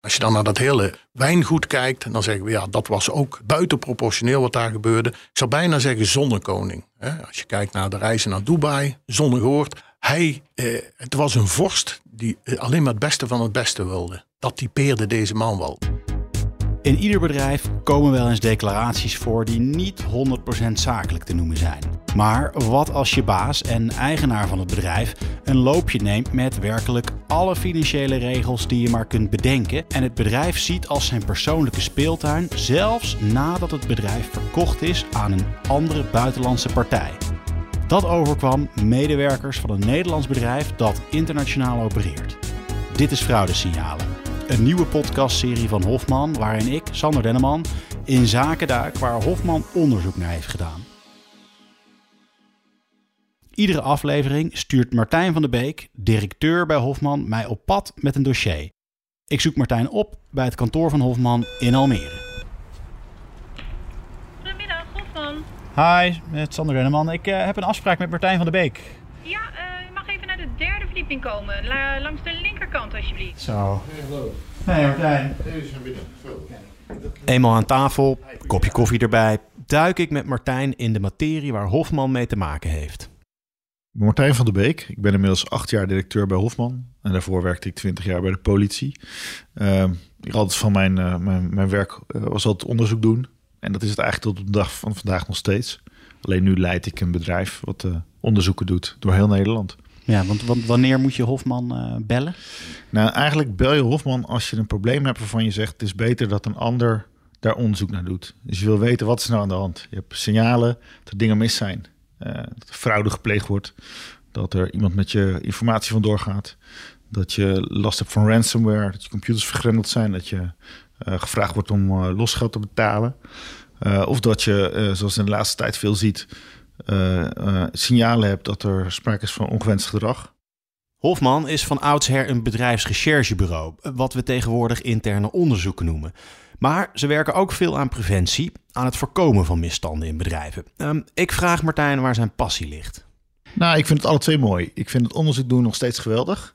Als je dan naar dat hele wijngoed kijkt, dan zeggen we ja, dat was ook buitenproportioneel wat daar gebeurde. Ik zou bijna zeggen zonnekoning. Als je kijkt naar de reizen naar Dubai, zonnegoord. Hij, eh, het was een vorst die eh, alleen maar het beste van het beste wilde. Dat typeerde deze man wel. In ieder bedrijf komen wel eens declaraties voor die niet 100% zakelijk te noemen zijn. Maar wat als je baas en eigenaar van het bedrijf een loopje neemt met werkelijk alle financiële regels die je maar kunt bedenken en het bedrijf ziet als zijn persoonlijke speeltuin, zelfs nadat het bedrijf verkocht is aan een andere buitenlandse partij? Dat overkwam medewerkers van een Nederlands bedrijf dat internationaal opereert. Dit is Fraudesignalen, een nieuwe podcastserie van Hofman waarin ik, Sander Denneman, in zaken duik waar Hofman onderzoek naar heeft gedaan. Iedere aflevering stuurt Martijn van der Beek, directeur bij Hofman, mij op pad met een dossier. Ik zoek Martijn op bij het kantoor van Hofman in Almere. Goedemiddag, Hofman. Hi, met Sander Renneman. Ik uh, heb een afspraak met Martijn van der Beek. Ja, uh, u mag even naar de derde verdieping komen. La langs de linkerkant, alsjeblieft. Zo. Hey Martijn. Eenmaal aan tafel, kopje koffie erbij, duik ik met Martijn in de materie waar Hofman mee te maken heeft. Martijn van der Beek. Ik ben inmiddels acht jaar directeur bij Hofman. En daarvoor werkte ik twintig jaar bij de politie. Uh, ik altijd van mijn, uh, mijn, mijn werk uh, was altijd onderzoek doen. En dat is het eigenlijk tot op de dag van vandaag nog steeds. Alleen nu leid ik een bedrijf wat uh, onderzoeken doet door heel Nederland. Ja, want, wanneer moet je Hofman bellen? Nou, eigenlijk bel je Hofman als je een probleem hebt waarvan je zegt... het is beter dat een ander daar onderzoek naar doet. Dus je wil weten wat is nou aan de hand. Je hebt signalen dat dingen mis zijn. Uh, dat er fraude gepleegd wordt. Dat er iemand met je informatie vandoor gaat. Dat je last hebt van ransomware. Dat je computers vergrendeld zijn. Dat je uh, gevraagd wordt om losgeld te betalen. of dat je, zoals in de laatste tijd veel ziet, signalen hebt dat er sprake is van ongewenst gedrag. Hofman is van oudsher een bedrijfsrecherchebureau, wat we tegenwoordig interne onderzoeken noemen. Maar ze werken ook veel aan preventie, aan het voorkomen van misstanden in bedrijven. Um, ik vraag Martijn waar zijn passie ligt. Nou, ik vind het alle twee mooi. Ik vind het onderzoek doen nog steeds geweldig.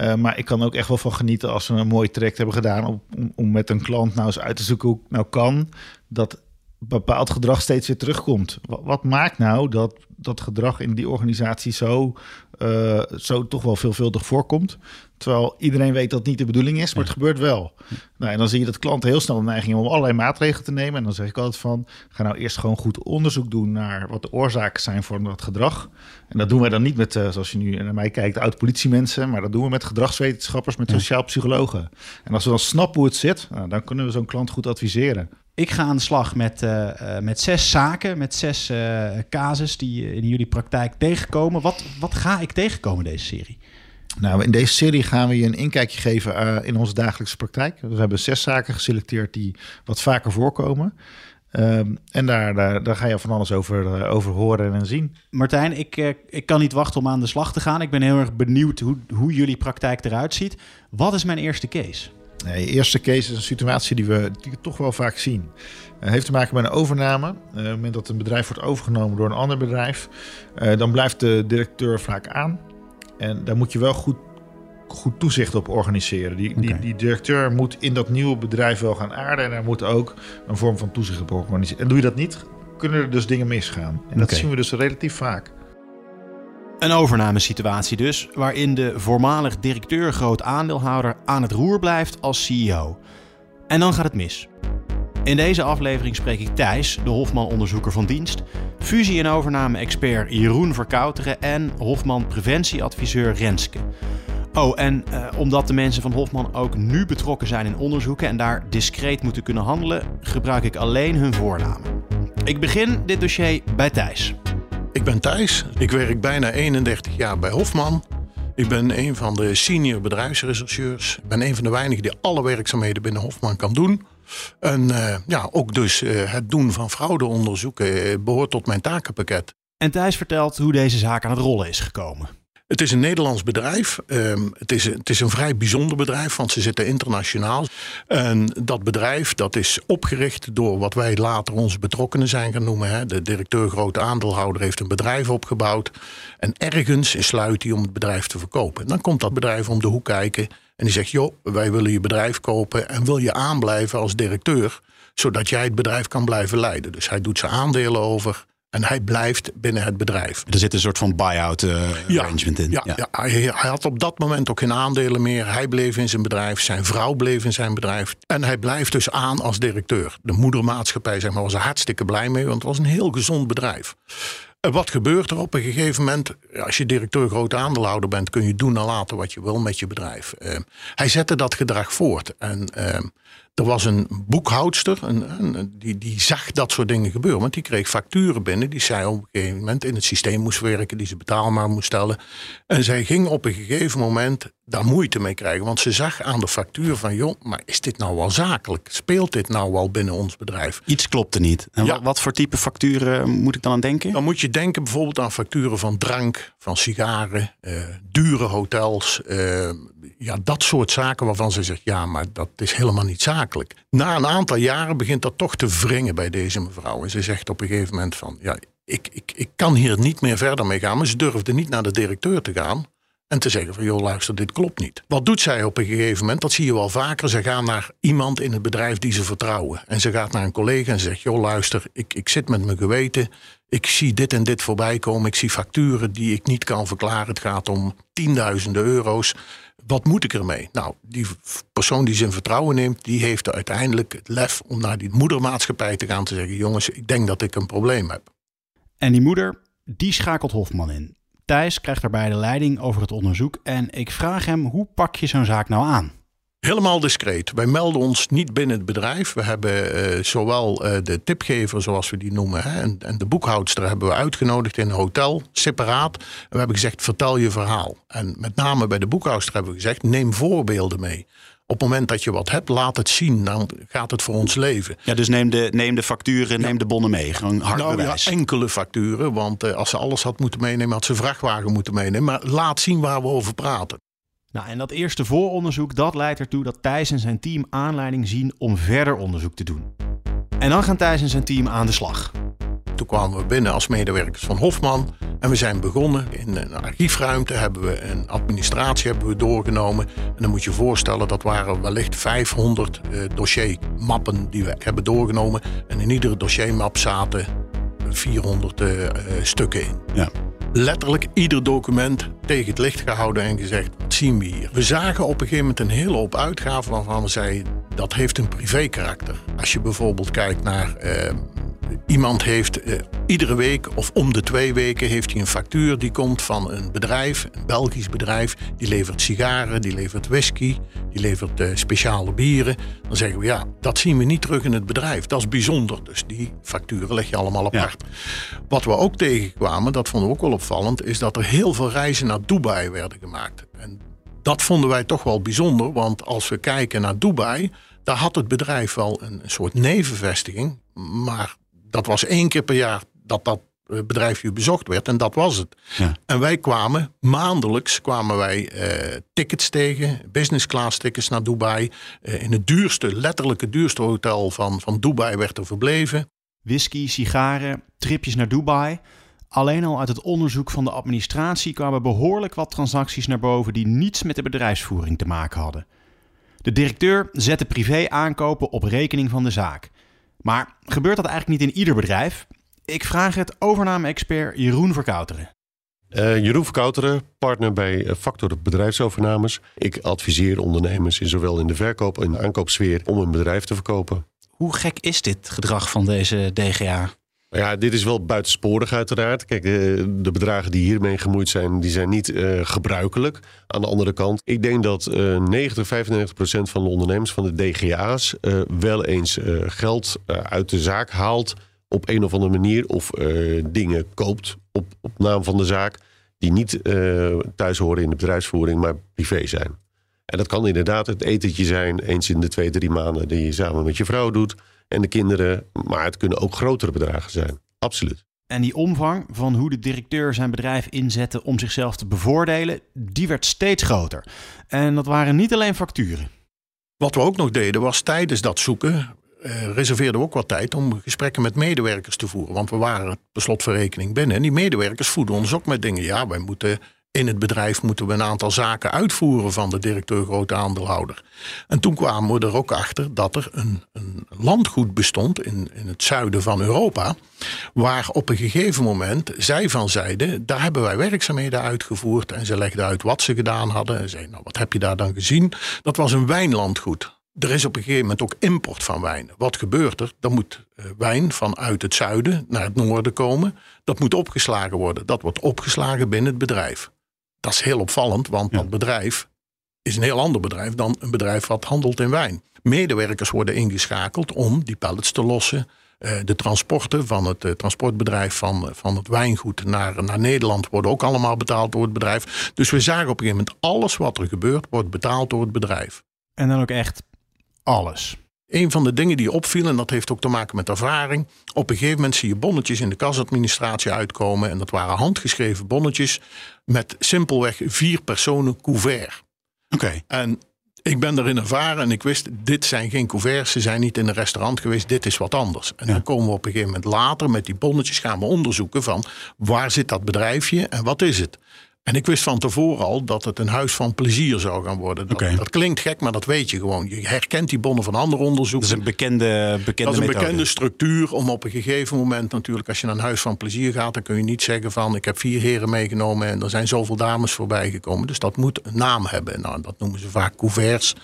Uh, maar ik kan ook echt wel van genieten als we een mooi traject hebben gedaan om, om met een klant nou eens uit te zoeken hoe het nou kan dat bepaald gedrag steeds weer terugkomt. Wat, wat, maakt nou dat dat gedrag in die organisatie zo, uh, zo toch wel veelvuldig voorkomt? Terwijl iedereen weet dat het niet de bedoeling is, maar het gebeurt wel. Nou, en dan zie je dat klanten heel snel de neiging om allerlei maatregelen te nemen. En dan zeg ik altijd van, ga nou eerst gewoon goed onderzoek doen naar wat de oorzaken zijn voor dat gedrag. En dat doen wij dan niet met, uh, zoals je nu naar mij kijkt, oud-politiemensen. Maar dat doen we met gedragswetenschappers, met sociaal psychologen. En als we dan snappen hoe het zit, nou, dan kunnen we zo'n klant goed adviseren. Ik ga aan de slag met, uh, met zes zaken, met zes uh, casus die in jullie praktijk tegenkomen. Wat, wat ga ik tegenkomen in deze serie? Nou, in deze serie gaan we je een inkijkje geven uh, in onze dagelijkse praktijk. We hebben zes zaken geselecteerd die wat vaker voorkomen. Um, en daar, daar, daar, ga je van alles over, over horen en zien. Martijn, ik, ik kan niet wachten om aan de slag te gaan. Ik ben heel erg benieuwd hoe, hoe jullie praktijk eruit ziet. Wat is mijn eerste case? Nee, de eerste case is een situatie die we, die we toch wel vaak zien. Het uh, heeft te maken met een overname. Uh, op het moment dat een bedrijf wordt overgenomen door een ander bedrijf, uh, dan blijft de directeur vaak aan. En daar moet je wel goed, goed toezicht op organiseren. Die, okay. die, die, directeur moet in dat nieuwe bedrijf wel gaan aarden. En er moet ook een vorm van toezicht op organiseren. En doe je dat niet, kunnen er dus dingen misgaan. En dat okay. zien we dus relatief vaak. Een overnamesituatie dus, waarin de voormalig directeur groot aandeelhouder aan het roer blijft als CEO. En dan gaat het mis. In deze aflevering spreek ik Thijs, de Hofman-onderzoeker van dienst, fusie- en overname-expert Jeroen Verkouteren en Hofman-preventieadviseur Renske. Oh, en uh, omdat de mensen van Hofman ook nu betrokken zijn in onderzoeken en daar discreet moeten kunnen handelen, gebruik ik alleen hun voornamen. Ik begin dit dossier bij Thijs. Ik ben Thijs. Ik werk bijna 31 jaar bij Hofman. Ik ben een van de senior bedrijfsrechercheurs. Ik ben een van de weinigen die alle werkzaamheden binnen Hofman kan doen. En uh, ja, ook dus uh, het doen van fraudeonderzoeken behoort tot mijn takenpakket. En Thijs vertelt hoe deze zaak aan het rollen is gekomen. Het is een Nederlands bedrijf. Ehm, het, is, het is een vrij bijzonder bedrijf, want ze zitten internationaal. En dat bedrijf dat is opgericht door wat wij later onze betrokkenen zijn gaan noemen. Hè. De directeur, grote aandeelhouder, heeft een bedrijf opgebouwd. En ergens sluit hij om het bedrijf te verkopen. dan komt dat bedrijf om de hoek kijken en die zegt: joh, wij willen je bedrijf kopen en wil je aanblijven als directeur, zodat jij het bedrijf kan blijven leiden. Dus hij doet zijn aandelen over. En hij blijft binnen het bedrijf. Er zit een soort van buy-out uh, arrangement in. Ja, ja. Hij, hij, had op dat moment ook geen aandelen meer. Hij bleef in zijn bedrijf. Zijn vrouw bleef in zijn bedrijf. En hij blijft dus aan als directeur. De moedermaatschappij zeg maar, was er hartstikke blij mee. Want het was een heel gezond bedrijf. Wat gebeurt er op een gegeven moment? Als je directeur grote aandeelhouder bent, kun je doen en laten wat je wil met je bedrijf. Uh, hij zette dat gedrag voort. En uh, er was een boekhoudster, een, een, die, die zag dat soort dingen gebeuren. Want die kreeg facturen binnen. Die zij op een gegeven moment in het systeem moest werken. Die ze betaalbaar moest stellen. En zij ging op een gegeven moment daar moeite mee krijgen. Want ze zag aan de factuur van... joh, maar is dit nou wel zakelijk? Speelt dit nou wel binnen ons bedrijf? Iets klopte niet. En ja. wat, voor type facturen moet ik dan aan denken? Dan moet je denken bijvoorbeeld aan facturen van drank, van sigaren... Uh, dure hotels... Uh, ja, dat soort zaken waarvan ze zegt, ja, maar dat is helemaal niet zakelijk. Na een aantal jaren begint dat toch te wringen bij deze mevrouw. En ze zegt op een gegeven moment van, ja, ik, ik, ik kan hier niet meer verder mee gaan. Maar ze durfde niet naar de directeur te gaan. En te zeggen van, joh, luister, dit klopt niet. Wat doet zij op een gegeven moment? Dat zie je wel vaker. Ze gaan naar iemand in het bedrijf die ze vertrouwen. En ze gaat naar een collega en zegt, joh, luister, ik, ik zit met mijn geweten. Ik zie dit en dit voorbij komen. Ik zie facturen die ik niet kan verklaren. Het gaat om tienduizenden euro's wat moet ik ermee? Nou, die persoon die zijn vertrouwen neemt, die heeft uiteindelijk het lef om naar die moedermaatschappij te gaan te zeggen: jongens, ik denk dat ik een probleem heb. En die moeder, die schakelt Hofman in. Thijs krijgt daarbij de leiding over het onderzoek en ik vraag hem: hoe pak je zo'n zaak nou aan? Helemaal discreet. Wij melden ons niet binnen het bedrijf. We hebben uh, zowel uh, de tipgever, zoals we die noemen, hè, en, en, de boekhoudster hebben we uitgenodigd in een hotel, separaat. En we hebben gezegd, vertel je verhaal. En met name bij de boekhoudster hebben we gezegd, neem voorbeelden mee. Op het moment dat je wat hebt, laat het zien. Dan gaat het voor ons leven. Ja, dus neem de, neem de facturen, neem de bonnen mee. Gewoon hard nou, bewijs. Ja, enkele facturen. Want uh, als ze alles had moeten meenemen, had ze vrachtwagen moeten meenemen. Maar laat zien waar we over praten. Nou, en dat eerste vooronderzoek dat leidt ertoe dat Thijs en zijn team aanleiding zien om verder onderzoek te doen. En dan gaan Thijs en zijn team aan de slag. Toen kwamen we binnen als medewerkers van Hofman en we zijn begonnen. In een archiefruimte hebben we een administratie hebben we doorgenomen. En dan moet je voorstellen, dat waren wellicht 500 uh, dossiermappen die we hebben doorgenomen. En in iedere dossiermap zaten 400 uh, uh, stukken in. Ja letterlijk ieder document tegen het licht gehouden en gezegd: wat zien we hier? We zagen op een gegeven moment een hele hoop uitgaven waarvan we zeiden dat heeft een privé karakter. Als je bijvoorbeeld kijkt naar uh, iemand heeft uh, iedere week of om de twee weken heeft hij een factuur die komt van een bedrijf, een Belgisch bedrijf, die levert sigaren, die levert whisky, die levert uh, speciale bieren. Dan zeggen we ja, dat zien we niet terug in het bedrijf. Dat is bijzonder. Dus die facturen leg je allemaal apart. Ja. Wat we ook tegenkwamen, dat vonden we ook wel opvallend, is dat er heel veel reizen naar Dubai werden gemaakt. En dat vonden wij toch wel bijzonder, want als we kijken naar Dubai, daar had het bedrijf wel een soort nevenvestiging, maar dat was één keer per jaar dat dat bedrijfje bezocht werd en dat was het. Ja. En wij kwamen maandelijks kwamen wij uh, tickets tegen, business class tickets naar Dubai. Uh, in het duurste, letterlijk het duurste hotel van, van Dubai werd er verbleven. Whisky, sigaren, tripjes naar Dubai. Alleen al uit het onderzoek van de administratie kwamen behoorlijk wat transacties naar boven die niets met de bedrijfsvoering te maken hadden. De directeur zette privé aankopen op rekening van de zaak. Maar gebeurt dat eigenlijk niet in ieder bedrijf? Ik vraag het overname-expert Jeroen Verkouteren. Uh, Jeroen Verkouteren, partner bij Factor Bedrijfsovernames. Ik adviseer ondernemers in zowel in de verkoop- en de aankoopsfeer om een bedrijf te verkopen. Hoe gek is dit gedrag van deze DGA? Ja, dit is wel buitensporig uiteraard. Kijk, de, de bedragen die hiermee gemoeid zijn, die zijn niet uh, gebruikelijk. Aan de andere kant, ik denk dat uh, 90, 95 procent van de ondernemers van de DGA's uh, wel eens geld uit de zaak haalt op een of andere manier of uh, dingen koopt op, op naam van de zaak die niet uh, thuis horen in de bedrijfsvoering, maar privé zijn. En dat kan inderdaad het etentje zijn, eens in de twee, drie maanden, die je samen met je vrouw doet en de kinderen. Maar het kunnen ook grotere bedragen zijn. Absoluut. En die omvang van hoe de directeur zijn bedrijf inzette om zichzelf te bevoordelen, die werd steeds groter. En dat waren niet alleen facturen. Wat we ook nog deden was tijdens dat zoeken uh, reserveerden we ook wat tijd om gesprekken met medewerkers te voeren. Want we waren per slotverrekening binnen. En die medewerkers voeden ons ook met dingen. Ja, wij moeten in het bedrijf moeten we een aantal zaken uitvoeren van de directeur grote aandeelhouder. En toen kwamen we er ook achter dat er een, een landgoed bestond in, in het zuiden van Europa. Waar op een gegeven moment zij van zeiden, daar hebben wij werkzaamheden uitgevoerd. En ze legden uit wat ze gedaan hadden. En zeiden, nou wat heb je daar dan gezien? Dat was een wijnlandgoed. Er is op een gegeven moment ook import van wijn. Wat gebeurt er? Dan moet eh, wijn vanuit het zuiden naar het noorden komen. Dat moet opgeslagen worden. Dat wordt opgeslagen binnen het bedrijf. Dat is heel opvallend, want dat bedrijf is een heel ander bedrijf dan een bedrijf wat handelt in wijn. Medewerkers worden ingeschakeld om die pallets te lossen. Eh, de transporten van het eh, transportbedrijf van, van het wijngoed naar, naar Nederland worden ook allemaal betaald door het bedrijf. Dus we zagen op een gegeven moment alles wat er gebeurt, wordt betaald door het bedrijf. En dan ook echt alles. Een van de dingen die opvielen, en dat heeft ook te maken met ervaring. Op een gegeven moment zie je bonnetjes in de kasadministratie uitkomen. En dat waren handgeschreven bonnetjes met simpelweg vier personen couvert. Oké. En ik ben erin ervaren en ik wist, dit zijn geen couverts. Ze zijn niet in een restaurant geweest, dit is wat anders. En dan komen we op een gegeven moment later met die bonnetjes gaan we onderzoeken van waar zit dat bedrijfje en wat is het. En ik wist van tevoren al dat het een huis van plezier zou gaan worden. Dat, dat, klinkt gek, maar dat weet je gewoon. Je herkent die bonnen van andere onderzoeken. Dat is een bekende, bekende Dat is een bekende structuur om op een gegeven moment natuurlijk... als je naar een huis van plezier gaat, dan kun je niet zeggen van... ik heb vier heren meegenomen en er zijn zoveel dames voorbij gekomen. Dus dat moet een naam hebben. Nou, dat noemen ze vaak couverts.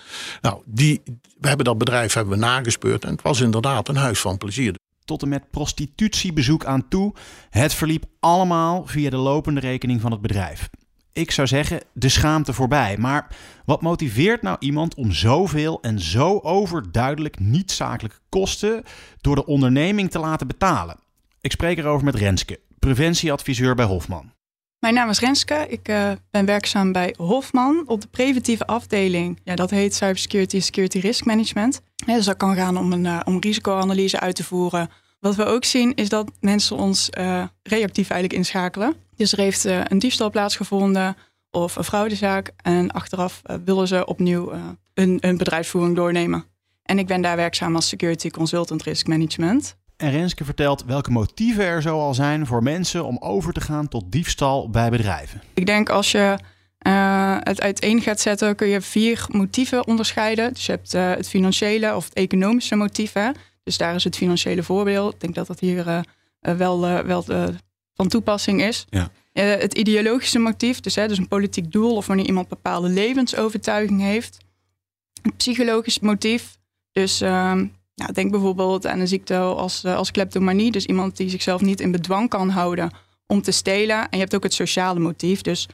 Nou, die, we hebben dat bedrijf hebben we nagespeurd en het was inderdaad een huis van plezier tot en met prostitutiebezoek aan toe. Het verliep allemaal via de lopende rekening van het bedrijf. Ik zou zeggen, de schaamte voorbij. Maar wat motiveert nou iemand om zoveel en zo overduidelijk niet-zakelijke kosten door de onderneming te laten betalen? Ik spreek erover met Renske, preventieadviseur bij Hofman. Mijn naam is Renske. Ik uh, ben werkzaam bij Hofman op de preventieve afdeling. Ja, dat heet Cybersecurity Security Risk Management. Dus dat kan gaan om een uh, om risicoanalyse uit te voeren. Wat we ook zien is dat mensen ons uh, reactief eigenlijk inschakelen. Dus er heeft een diefstal plaatsgevonden of een fraudezaak. En achteraf willen ze opnieuw een, een bedrijfsvoering doornemen. En ik ben daar werkzaam als Security Consultant Risk Management. En Renske vertelt welke motieven er zo al zijn voor mensen om over te gaan tot diefstal bij bedrijven. Ik denk als je uh, het uiteen gaat zetten, kun je vier motieven onderscheiden. Dus je hebt uh, het financiële of het economische motief. Hè? Dus daar is het financiële voorbeeld. Ik denk dat dat hier uh, wel, wel van toepassing is. Ja. het ideologische motief, dus, hè, dus een politiek doel of wanneer iemand bepaalde levensovertuiging heeft. Het psychologisch motief, dus ehm, nou, denk bijvoorbeeld aan een ziekte als, eh, als kleptomanie. Dus iemand die zichzelf niet in bedwang kan houden om te stelen. En je hebt ook het sociale motief. Dus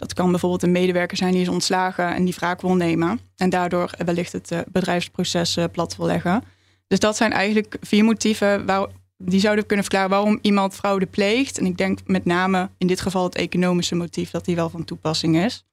dat kan bijvoorbeeld een medewerker zijn die is ontslagen en die wraak wil nemen. En daardoor wellicht het eh, bedrijfsproces eh, plat wil leggen. Dus dat zijn eigenlijk vier motieven waar, die zouden kunnen verklaren waarom iemand fraude pleegt. En ik denk met name in dit geval het economische motief dat die wel van toepassing is.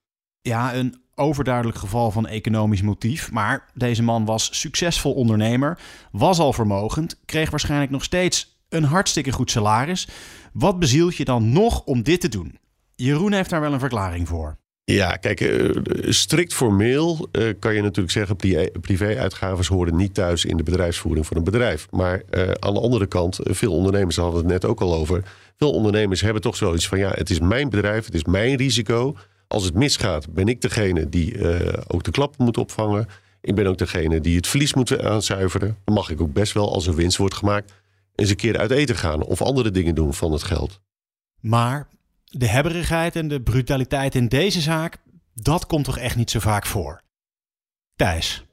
Ja, een overduidelijk geval van economisch motief. Maar deze man was succesvol ondernemer, was al vermogend, kreeg waarschijnlijk nog steeds een hartstikke goed salaris. Wat bezielt je dan nog om dit te doen? Jeroen heeft daar wel een verklaring voor. Ja, kijk, eh, strikt formeel uh, kan je natuurlijk zeggen... privé-uitgaven horen niet thuis in de bedrijfsvoering van een bedrijf. Maar uh, aan de andere kant, veel ondernemers hadden het net ook al over... veel ondernemers hebben toch zoiets van... ja, het is mijn bedrijf, het is mijn risico... Als het misgaat, ben ik degene die ook de klap moet opvangen. Ik ben ook degene die het verlies moet aanzuiveren. Dan mag ik ook best wel, als er winst wordt gemaakt, eens een keer uit eten gaan of andere dingen doen van het geld. Maar de hebberigheid en de brutaliteit in deze zaak, dat komt toch echt niet zo vaak voor? Thijs.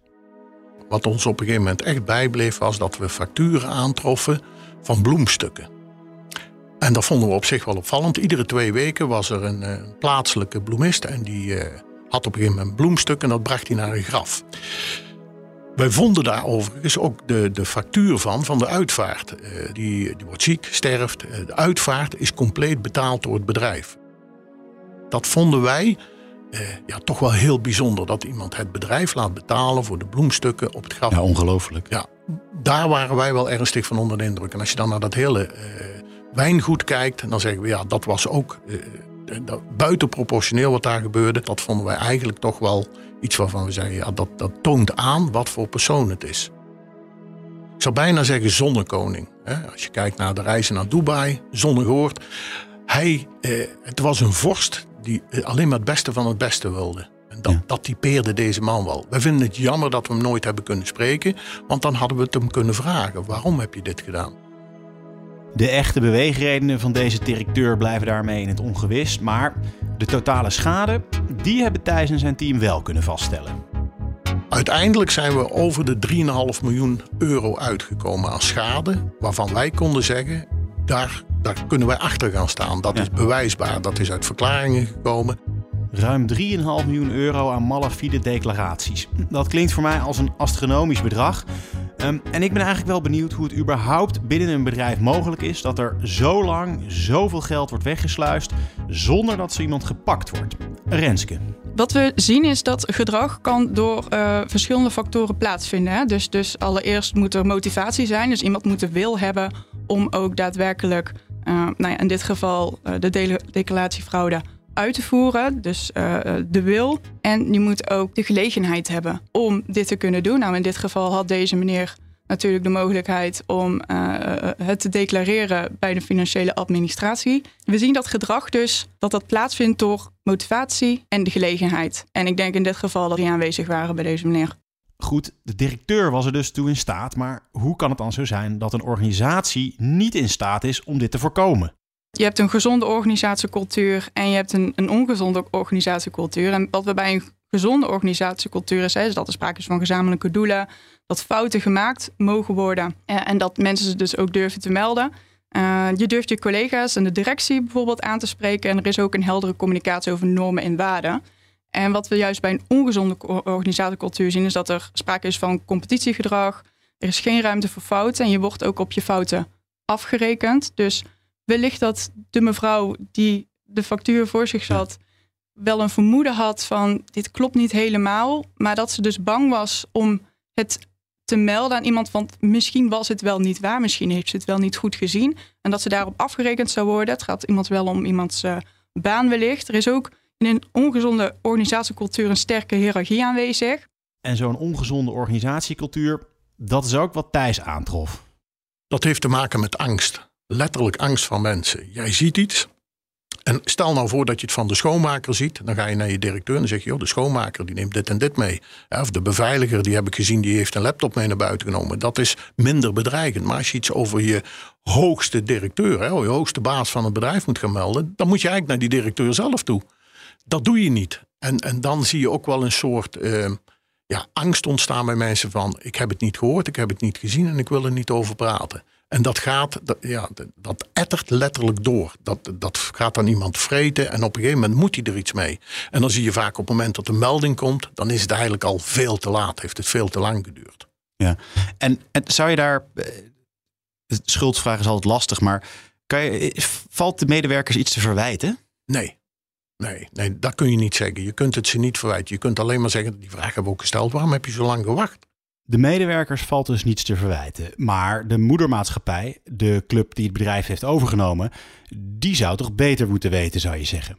Wat ons op een gegeven moment echt bijbleef, was dat we facturen aantroffen van bloemstukken. En dat vonden we op zich wel opvallend. Iedere twee weken was er een, eh, plaatselijke bloemist en die uh, had op een gegeven moment een bloemstuk en dat bracht hij naar een graf. Wij vonden daar overigens ook de, de factuur van, van de uitvaart. Uh, die, die wordt ziek, sterft. de uitvaart is compleet betaald door het bedrijf. Dat vonden wij ja, toch wel heel bijzonder. Dat iemand het bedrijf laat betalen voor de bloemstukken op het graf. Ja, ongelooflijk. Ja, daar waren wij wel ernstig van onder de indruk. En als je dan naar dat hele wijngoed kijkt, dan zeggen we ja, dat was ook buitenproportioneel wat daar gebeurde. Dat vonden wij eigenlijk toch wel iets waarvan we zeggen, ja, dat, dat toont aan wat voor persoon het is. Ik zou bijna zeggen zonnekoning. Hè? Als je kijkt naar de reizen naar Dubai, zonnegoord. Hij, eh, het was een vorst die alleen maar het beste van het beste wilde. En dat, dat typeerde deze man wel. We vinden het jammer dat we hem nooit hebben kunnen spreken, want dan hadden we het hem kunnen vragen. Waarom heb je dit gedaan? De echte beweegredenen van deze directeur blijven daarmee in het ongewis, maar de totale schade, die hebben Thijs en zijn team wel kunnen vaststellen. Uiteindelijk zijn we over de 3,5 miljoen euro uitgekomen aan schade, waarvan wij konden zeggen, daar, daar kunnen wij achter gaan staan. Dat is bewijsbaar, dat is uit verklaringen gekomen. Ruim 3,5 miljoen euro aan malafide declaraties. Dat klinkt voor mij als een astronomisch bedrag. Um, en ik ben eigenlijk wel benieuwd hoe het überhaupt binnen een bedrijf mogelijk is dat er zo lang zoveel geld wordt weggesluist zonder dat zo iemand gepakt wordt. Renske. Wat we zien is dat gedrag kan door uh, verschillende factoren plaatsvinden. Hè? Dus, dus allereerst moet er motivatie zijn. Dus iemand moet de wil hebben om ook daadwerkelijk, uh, nou ja, in dit geval de de declaratiefraude uit te voeren, dus uh, de wil. En je moet ook de gelegenheid hebben om dit te kunnen doen. Nou, in dit geval had deze meneer natuurlijk de mogelijkheid om uh, het te declareren bij de financiële administratie. We zien dat gedrag dus dat dat plaatsvindt door motivatie en de gelegenheid. En ik denk in dit geval dat die aanwezig waren bij deze meneer. Goed, de directeur was er dus toe in staat, maar hoe kan het dan zo zijn dat een organisatie niet in staat is om dit te voorkomen? Je hebt een gezonde organisatiecultuur en je hebt een, een ongezonde organisatiecultuur. En wat we bij een gezonde organisatiecultuur is, is dat er sprake is van gezamenlijke doelen, dat fouten gemaakt mogen worden en, en dat mensen ze dus ook durven te melden. Uh, je durft je collega's en de directie bijvoorbeeld aan te spreken en er is ook een heldere communicatie over normen en waarden. En wat we juist bij een ongezonde organisatiecultuur zien, is dat er sprake is van competitiegedrag. Er is geen ruimte voor fouten en je wordt ook op je fouten afgerekend. Dus wellicht dat de mevrouw die de factuur voor zich zat, wel een vermoeden had van dit klopt niet helemaal, maar dat ze dus bang was om het te melden aan iemand, want misschien was het wel niet waar, misschien heeft ze het wel niet goed gezien en dat ze daarop afgerekend zou worden. Het gaat iemand wel om iemands uh, baan wellicht. Er is ook in een ongezonde organisatiecultuur een sterke hiërarchie aanwezig. En zo'n ongezonde organisatiecultuur, dat is ook wat Thijs aantrof. Dat heeft te maken met angst letterlijk angst van mensen. Jij ziet iets. En stel nou voor dat je het van de schoonmaker ziet. Dan ga je naar je directeur en zeg je: joh, de schoonmaker die neemt dit en dit mee. Of de beveiliger, die heb ik gezien, die heeft een laptop mee naar buiten genomen. Dat is minder bedreigend. Maar als je iets over je hoogste directeur, hè, je hoogste baas van het bedrijf moet gaan melden. dan moet je eigenlijk naar die directeur zelf toe. Dat doe je niet. En, en dan zie je ook wel een soort. Uh, ja, angst ontstaan bij mensen van ik heb het niet gehoord, ik heb het niet gezien en ik wil er niet over praten. En dat gaat, dat, ja, dat ettert letterlijk door. Dat, dat gaat dan iemand vreten en op een gegeven moment moet hij er iets mee. En dan zie je vaak op het moment dat de melding komt, dan is het eigenlijk al veel te laat. Heeft het veel te lang geduurd. Ja, en, en zou je daar, eh, schuldsvraag is altijd lastig, maar kan je, valt de medewerkers iets te verwijten? Nee. Nee, nee, dat kun je niet zeggen. Je kunt het ze niet verwijten. Je kunt alleen maar zeggen, die vraag hebben we ook gesteld, waarom heb je zo lang gewacht? De medewerkers valt dus niets te verwijten. Maar de moedermaatschappij, de club die het bedrijf heeft overgenomen, die zou toch beter moeten weten, zou je zeggen.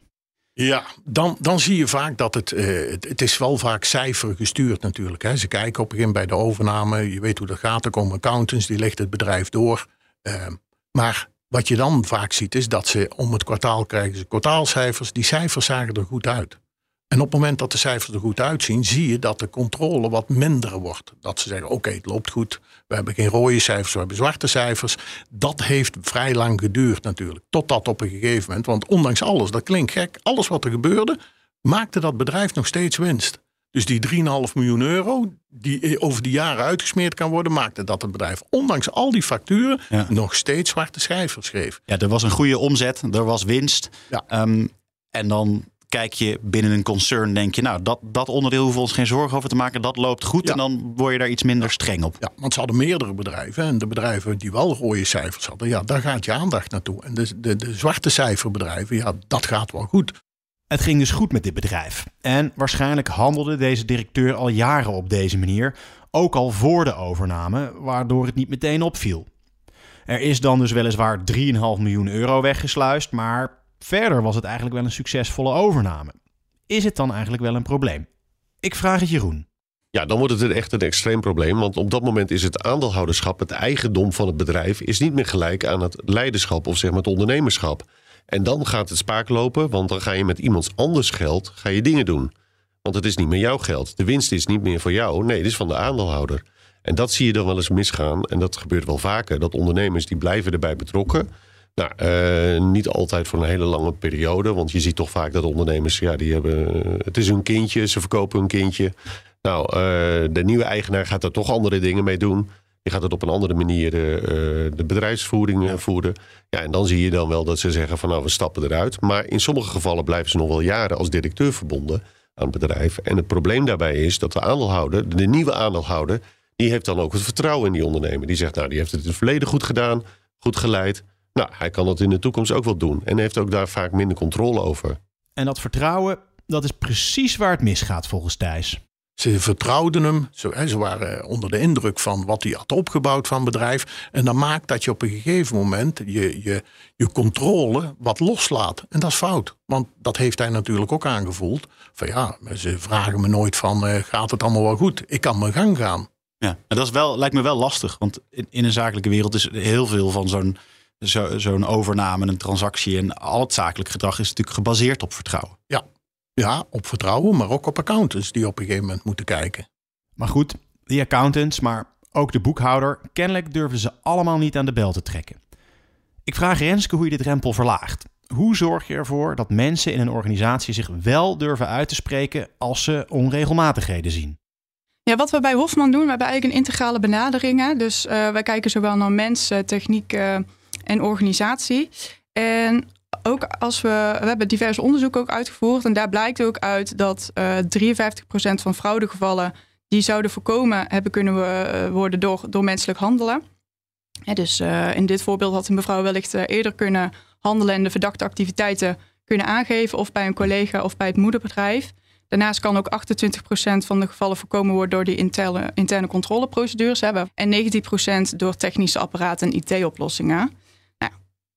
Ja, dan, dan zie je vaak dat het, uh, het, is wel vaak cijfer gestuurd natuurlijk. Hè. Ze kijken op een gegeven bij de overname, je weet hoe dat gaat, er komen accountants, die leggen het bedrijf door. Uh, maar wat je dan vaak ziet is dat ze om het kwartaal krijgen ze kwartaalcijfers. Die cijfers zagen er goed uit. En op het moment dat de cijfers er goed uitzien, zie je dat de controle wat minder wordt. Dat ze zeggen: oké, het loopt goed. We hebben geen rode cijfers, we hebben zwarte cijfers. Dat heeft vrij lang geduurd natuurlijk. Totdat op een gegeven moment, want ondanks alles, dat klinkt gek, alles wat er gebeurde, maakte dat bedrijf nog steeds winst. Dus die 3,5 miljoen euro, die over die jaren uitgesmeerd kan worden, maakte dat het bedrijf, ondanks al die facturen, nog steeds zwarte cijfers schreef. Ja, er was een goede omzet, er was winst. Ja. Um, en dan kijk je binnen een concern, denk je, nou, dat, dat onderdeel hoeven we ons geen zorgen over te maken. Dat loopt goed en dan word je daar iets minder streng op. Ja, want ze hadden meerdere bedrijven. En de bedrijven die wel rode cijfers hadden, ja, daar gaat je aandacht naartoe. En de, de, de zwarte cijferbedrijven, ja, dat gaat wel goed. Het ging dus goed met dit bedrijf. En waarschijnlijk handelde deze directeur al jaren op deze manier, ook al voor de overname, waardoor het niet meteen opviel. Er is dan dus weliswaar 3,5 miljoen euro weggesluist, maar verder was het eigenlijk wel een succesvolle overname. Is het dan eigenlijk wel een probleem? Ik vraag het Jeroen. Ja, dan wordt het echt een extreem probleem. Want op dat moment is het aandeelhouderschap, het eigendom van het bedrijf, is niet meer gelijk aan het leiderschap of zeg maar het ondernemerschap. En dan gaat het spaak lopen, want dan ga je met iemands anders geld ga je dingen doen. Want het is niet meer jouw geld. De winst is niet meer voor jou. Nee, het is van de aandeelhouder. En dat zie je dan wel eens misgaan. En dat gebeurt wel vaker. Dat ondernemers die blijven erbij betrokken. Nou, uh, niet altijd voor een hele lange periode. Want je ziet toch vaak dat ondernemers, ja, die hebben. Het is hun kindje, ze verkopen hun kindje. Nou, uh, de nieuwe eigenaar gaat er toch andere dingen mee doen. Die gaat het op een andere manier uh, de bedrijfsvoering voeren. Ja, en dan zie je dan wel dat ze zeggen van nou, we stappen eruit. Maar in sommige gevallen blijven ze nog wel jaren als directeur verbonden aan het bedrijf. En het probleem daarbij is dat de aandeelhouder, de nieuwe aandeelhouder, die heeft dan ook het vertrouwen in die ondernemer. Die zegt, nou, die heeft het in het verleden goed gedaan, goed geleid. Nou, hij kan dat in de toekomst ook wel doen. En heeft ook daar vaak minder controle over. En dat vertrouwen, dat is precies waar het misgaat volgens Thijs. Ze vertrouwden hem. Ze, ze waren onder de indruk van wat hij had opgebouwd van bedrijf. En dat maakt dat je op een gegeven moment je, je, je controle wat loslaat. En dat is fout. Want dat heeft hij natuurlijk ook aangevoeld. Van ja, ze vragen me nooit van uh, gaat het allemaal wel goed? Ik kan mijn gang gaan. Ja, en dat is wel, lijkt me wel lastig. Want in, in een zakelijke wereld is heel veel van zo'n zo, zo'n overname, een transactie en al het zakelijk gedrag is natuurlijk gebaseerd op vertrouwen. Ja, ja, op vertrouwen, maar ook op accountants die op een gegeven moment moeten kijken. Maar goed, die accountants, maar ook de boekhouder, kennelijk durven ze allemaal niet aan de bel te trekken. Ik vraag Renske hoe je dit drempel verlaagt. Hoe zorg je ervoor dat mensen in een organisatie zich wel durven uit te spreken als ze onregelmatigheden zien? Ja, wat we bij Hofman doen, we hebben eigenlijk een integrale benadering. Dus uh, wij kijken zowel naar mensen, techniek uh, en organisatie. En ook als we, we hebben diverse onderzoeken ook uitgevoerd. En daar blijkt ook uit dat uh, 53% van fraudegevallen die zouden voorkomen hebben kunnen we, worden door, door menselijk handelen. Dus in dit voorbeeld had een mevrouw wellicht eerder kunnen handelen en de verdachte activiteiten kunnen aangeven, of bij een collega of bij het moederbedrijf. Daarnaast kan ook 28% van de gevallen voorkomen worden door die interne, interne controleprocedures hebben. En 19% door technische apparaten en IT-oplossingen.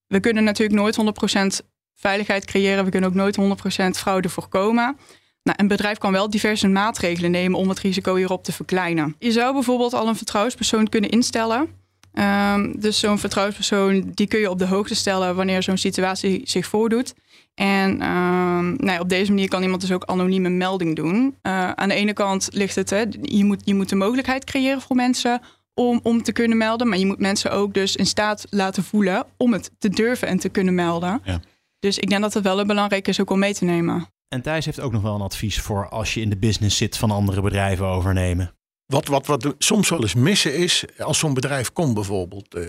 We kunnen natuurlijk nooit 100% veiligheid creëren. We kunnen ook nooit 100% fraude voorkomen. Nou, een bedrijf kan wel diverse maatregelen nemen om het risico hierop te verkleinen. Je zou bijvoorbeeld al een vertrouwenspersoon kunnen instellen. Um, dus zo'n vertrouwenspersoon die kun je op de hoogte stellen wanneer zo'n situatie zich voordoet. En uh, nou op deze manier kan iemand dus ook anonieme melding doen. Uh, aan de ene kant ligt het, hè, je, moet, je moet de mogelijkheid creëren voor mensen om, om te kunnen melden. Maar je moet mensen ook dus in staat laten voelen om het te durven en te kunnen melden. Ja. Dus ik denk dat het wel een belangrijk is ook om mee te nemen. En Thijs heeft ook nog wel een advies voor als je in de business zit van andere bedrijven overnemen. Wat, wat, wat soms wel eens missen is, als zo'n bedrijf komt bijvoorbeeld, uh,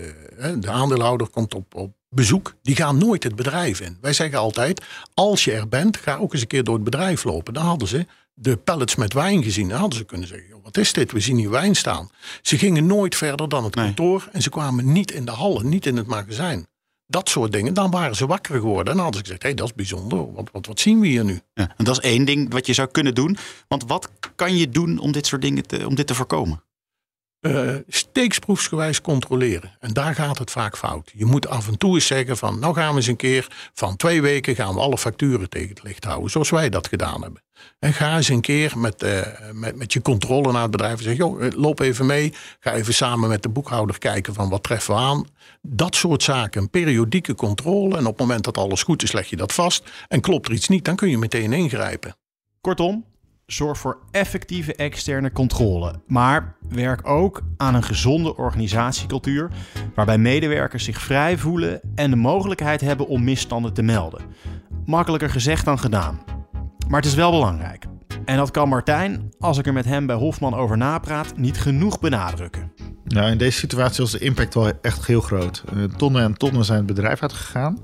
de aandeelhouder komt op, op bezoek, die gaan nooit het bedrijf in. Wij zeggen altijd, als je er bent, ga ook eens een keer door het bedrijf lopen. Dan hadden ze de pallets met wijn gezien. Dan hadden ze kunnen zeggen, wat is dit? We zien hier wijn staan. Ze gingen nooit verder dan het kantoor en ze kwamen niet in de hallen, niet in het magazijn. Dat soort dingen, dan waren ze wakker geworden. En dan hadden ze gezegd, hé, hey, dat is bijzonder. Wat, wat, wat zien we hier nu? Ja, en dat is één ding wat je zou kunnen doen. Want wat kan je doen om dit soort dingen te, om dit te voorkomen? Uh, steeksproefsgewijs controleren. En daar gaat het vaak fout. Je moet af en toe eens zeggen van, nou gaan we eens een keer van twee weken gaan we alle facturen tegen het licht houden, zoals wij dat gedaan hebben. En ga eens een keer met, uh, met, met je controle naar het bedrijf en zeg, joh, eh, loop even mee. Ga even samen met de boekhouder kijken van wat treffen we aan. Dat soort zaken, een periodieke controle. En op het moment dat alles goed is, leg je dat vast. En klopt er iets niet, dan kun je meteen ingrijpen. Kortom, Zorg voor effectieve externe controle. Maar werk ook aan een gezonde organisatiecultuur waarbij medewerkers zich vrij voelen en de mogelijkheid hebben om misstanden te melden. Makkelijker gezegd dan gedaan. Maar het is wel belangrijk. En dat kan Martijn, als ik er met hem bij Hofman over napraat, niet genoeg benadrukken. Nou, in deze situatie was de impact wel echt heel groot. Uh, tonnen en tonnen zijn het bedrijf uitgegaan.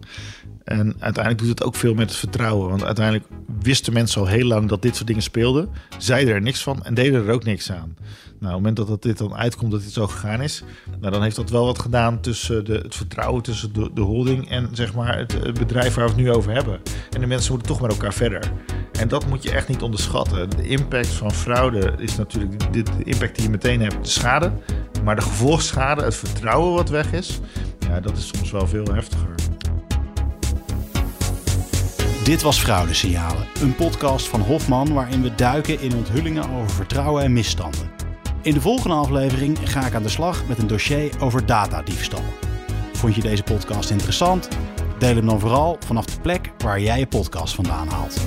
En uiteindelijk doet het ook veel met het vertrouwen. Want uiteindelijk wisten mensen al heel lang dat dit soort dingen speelden. Zeiden er niks van en deden er ook niks aan. Nou, op het moment dat dit dan uitkomt dat dit zo gegaan is, nou, dan heeft dat wel wat gedaan tussen de, het vertrouwen tussen de, de holding en zeg maar het, het, bedrijf waar we het nu over hebben. En de mensen moeten toch met elkaar verder. En dat moet je echt niet onderschatten. De impact van fraude is natuurlijk de, de impact die je meteen hebt, de schade. Maar de gevolgschade, het vertrouwen wat weg is, Ja, dat is soms wel veel heftiger. Dit was Fraudesignalen, een podcast van Hofman waarin we duiken in onthullingen over vertrouwen en misstanden. In de volgende aflevering ga ik aan de slag met een dossier over datadiefstal. Vond je deze podcast interessant? Deel hem dan vooral vanaf de plek waar jij je podcast vandaan haalt.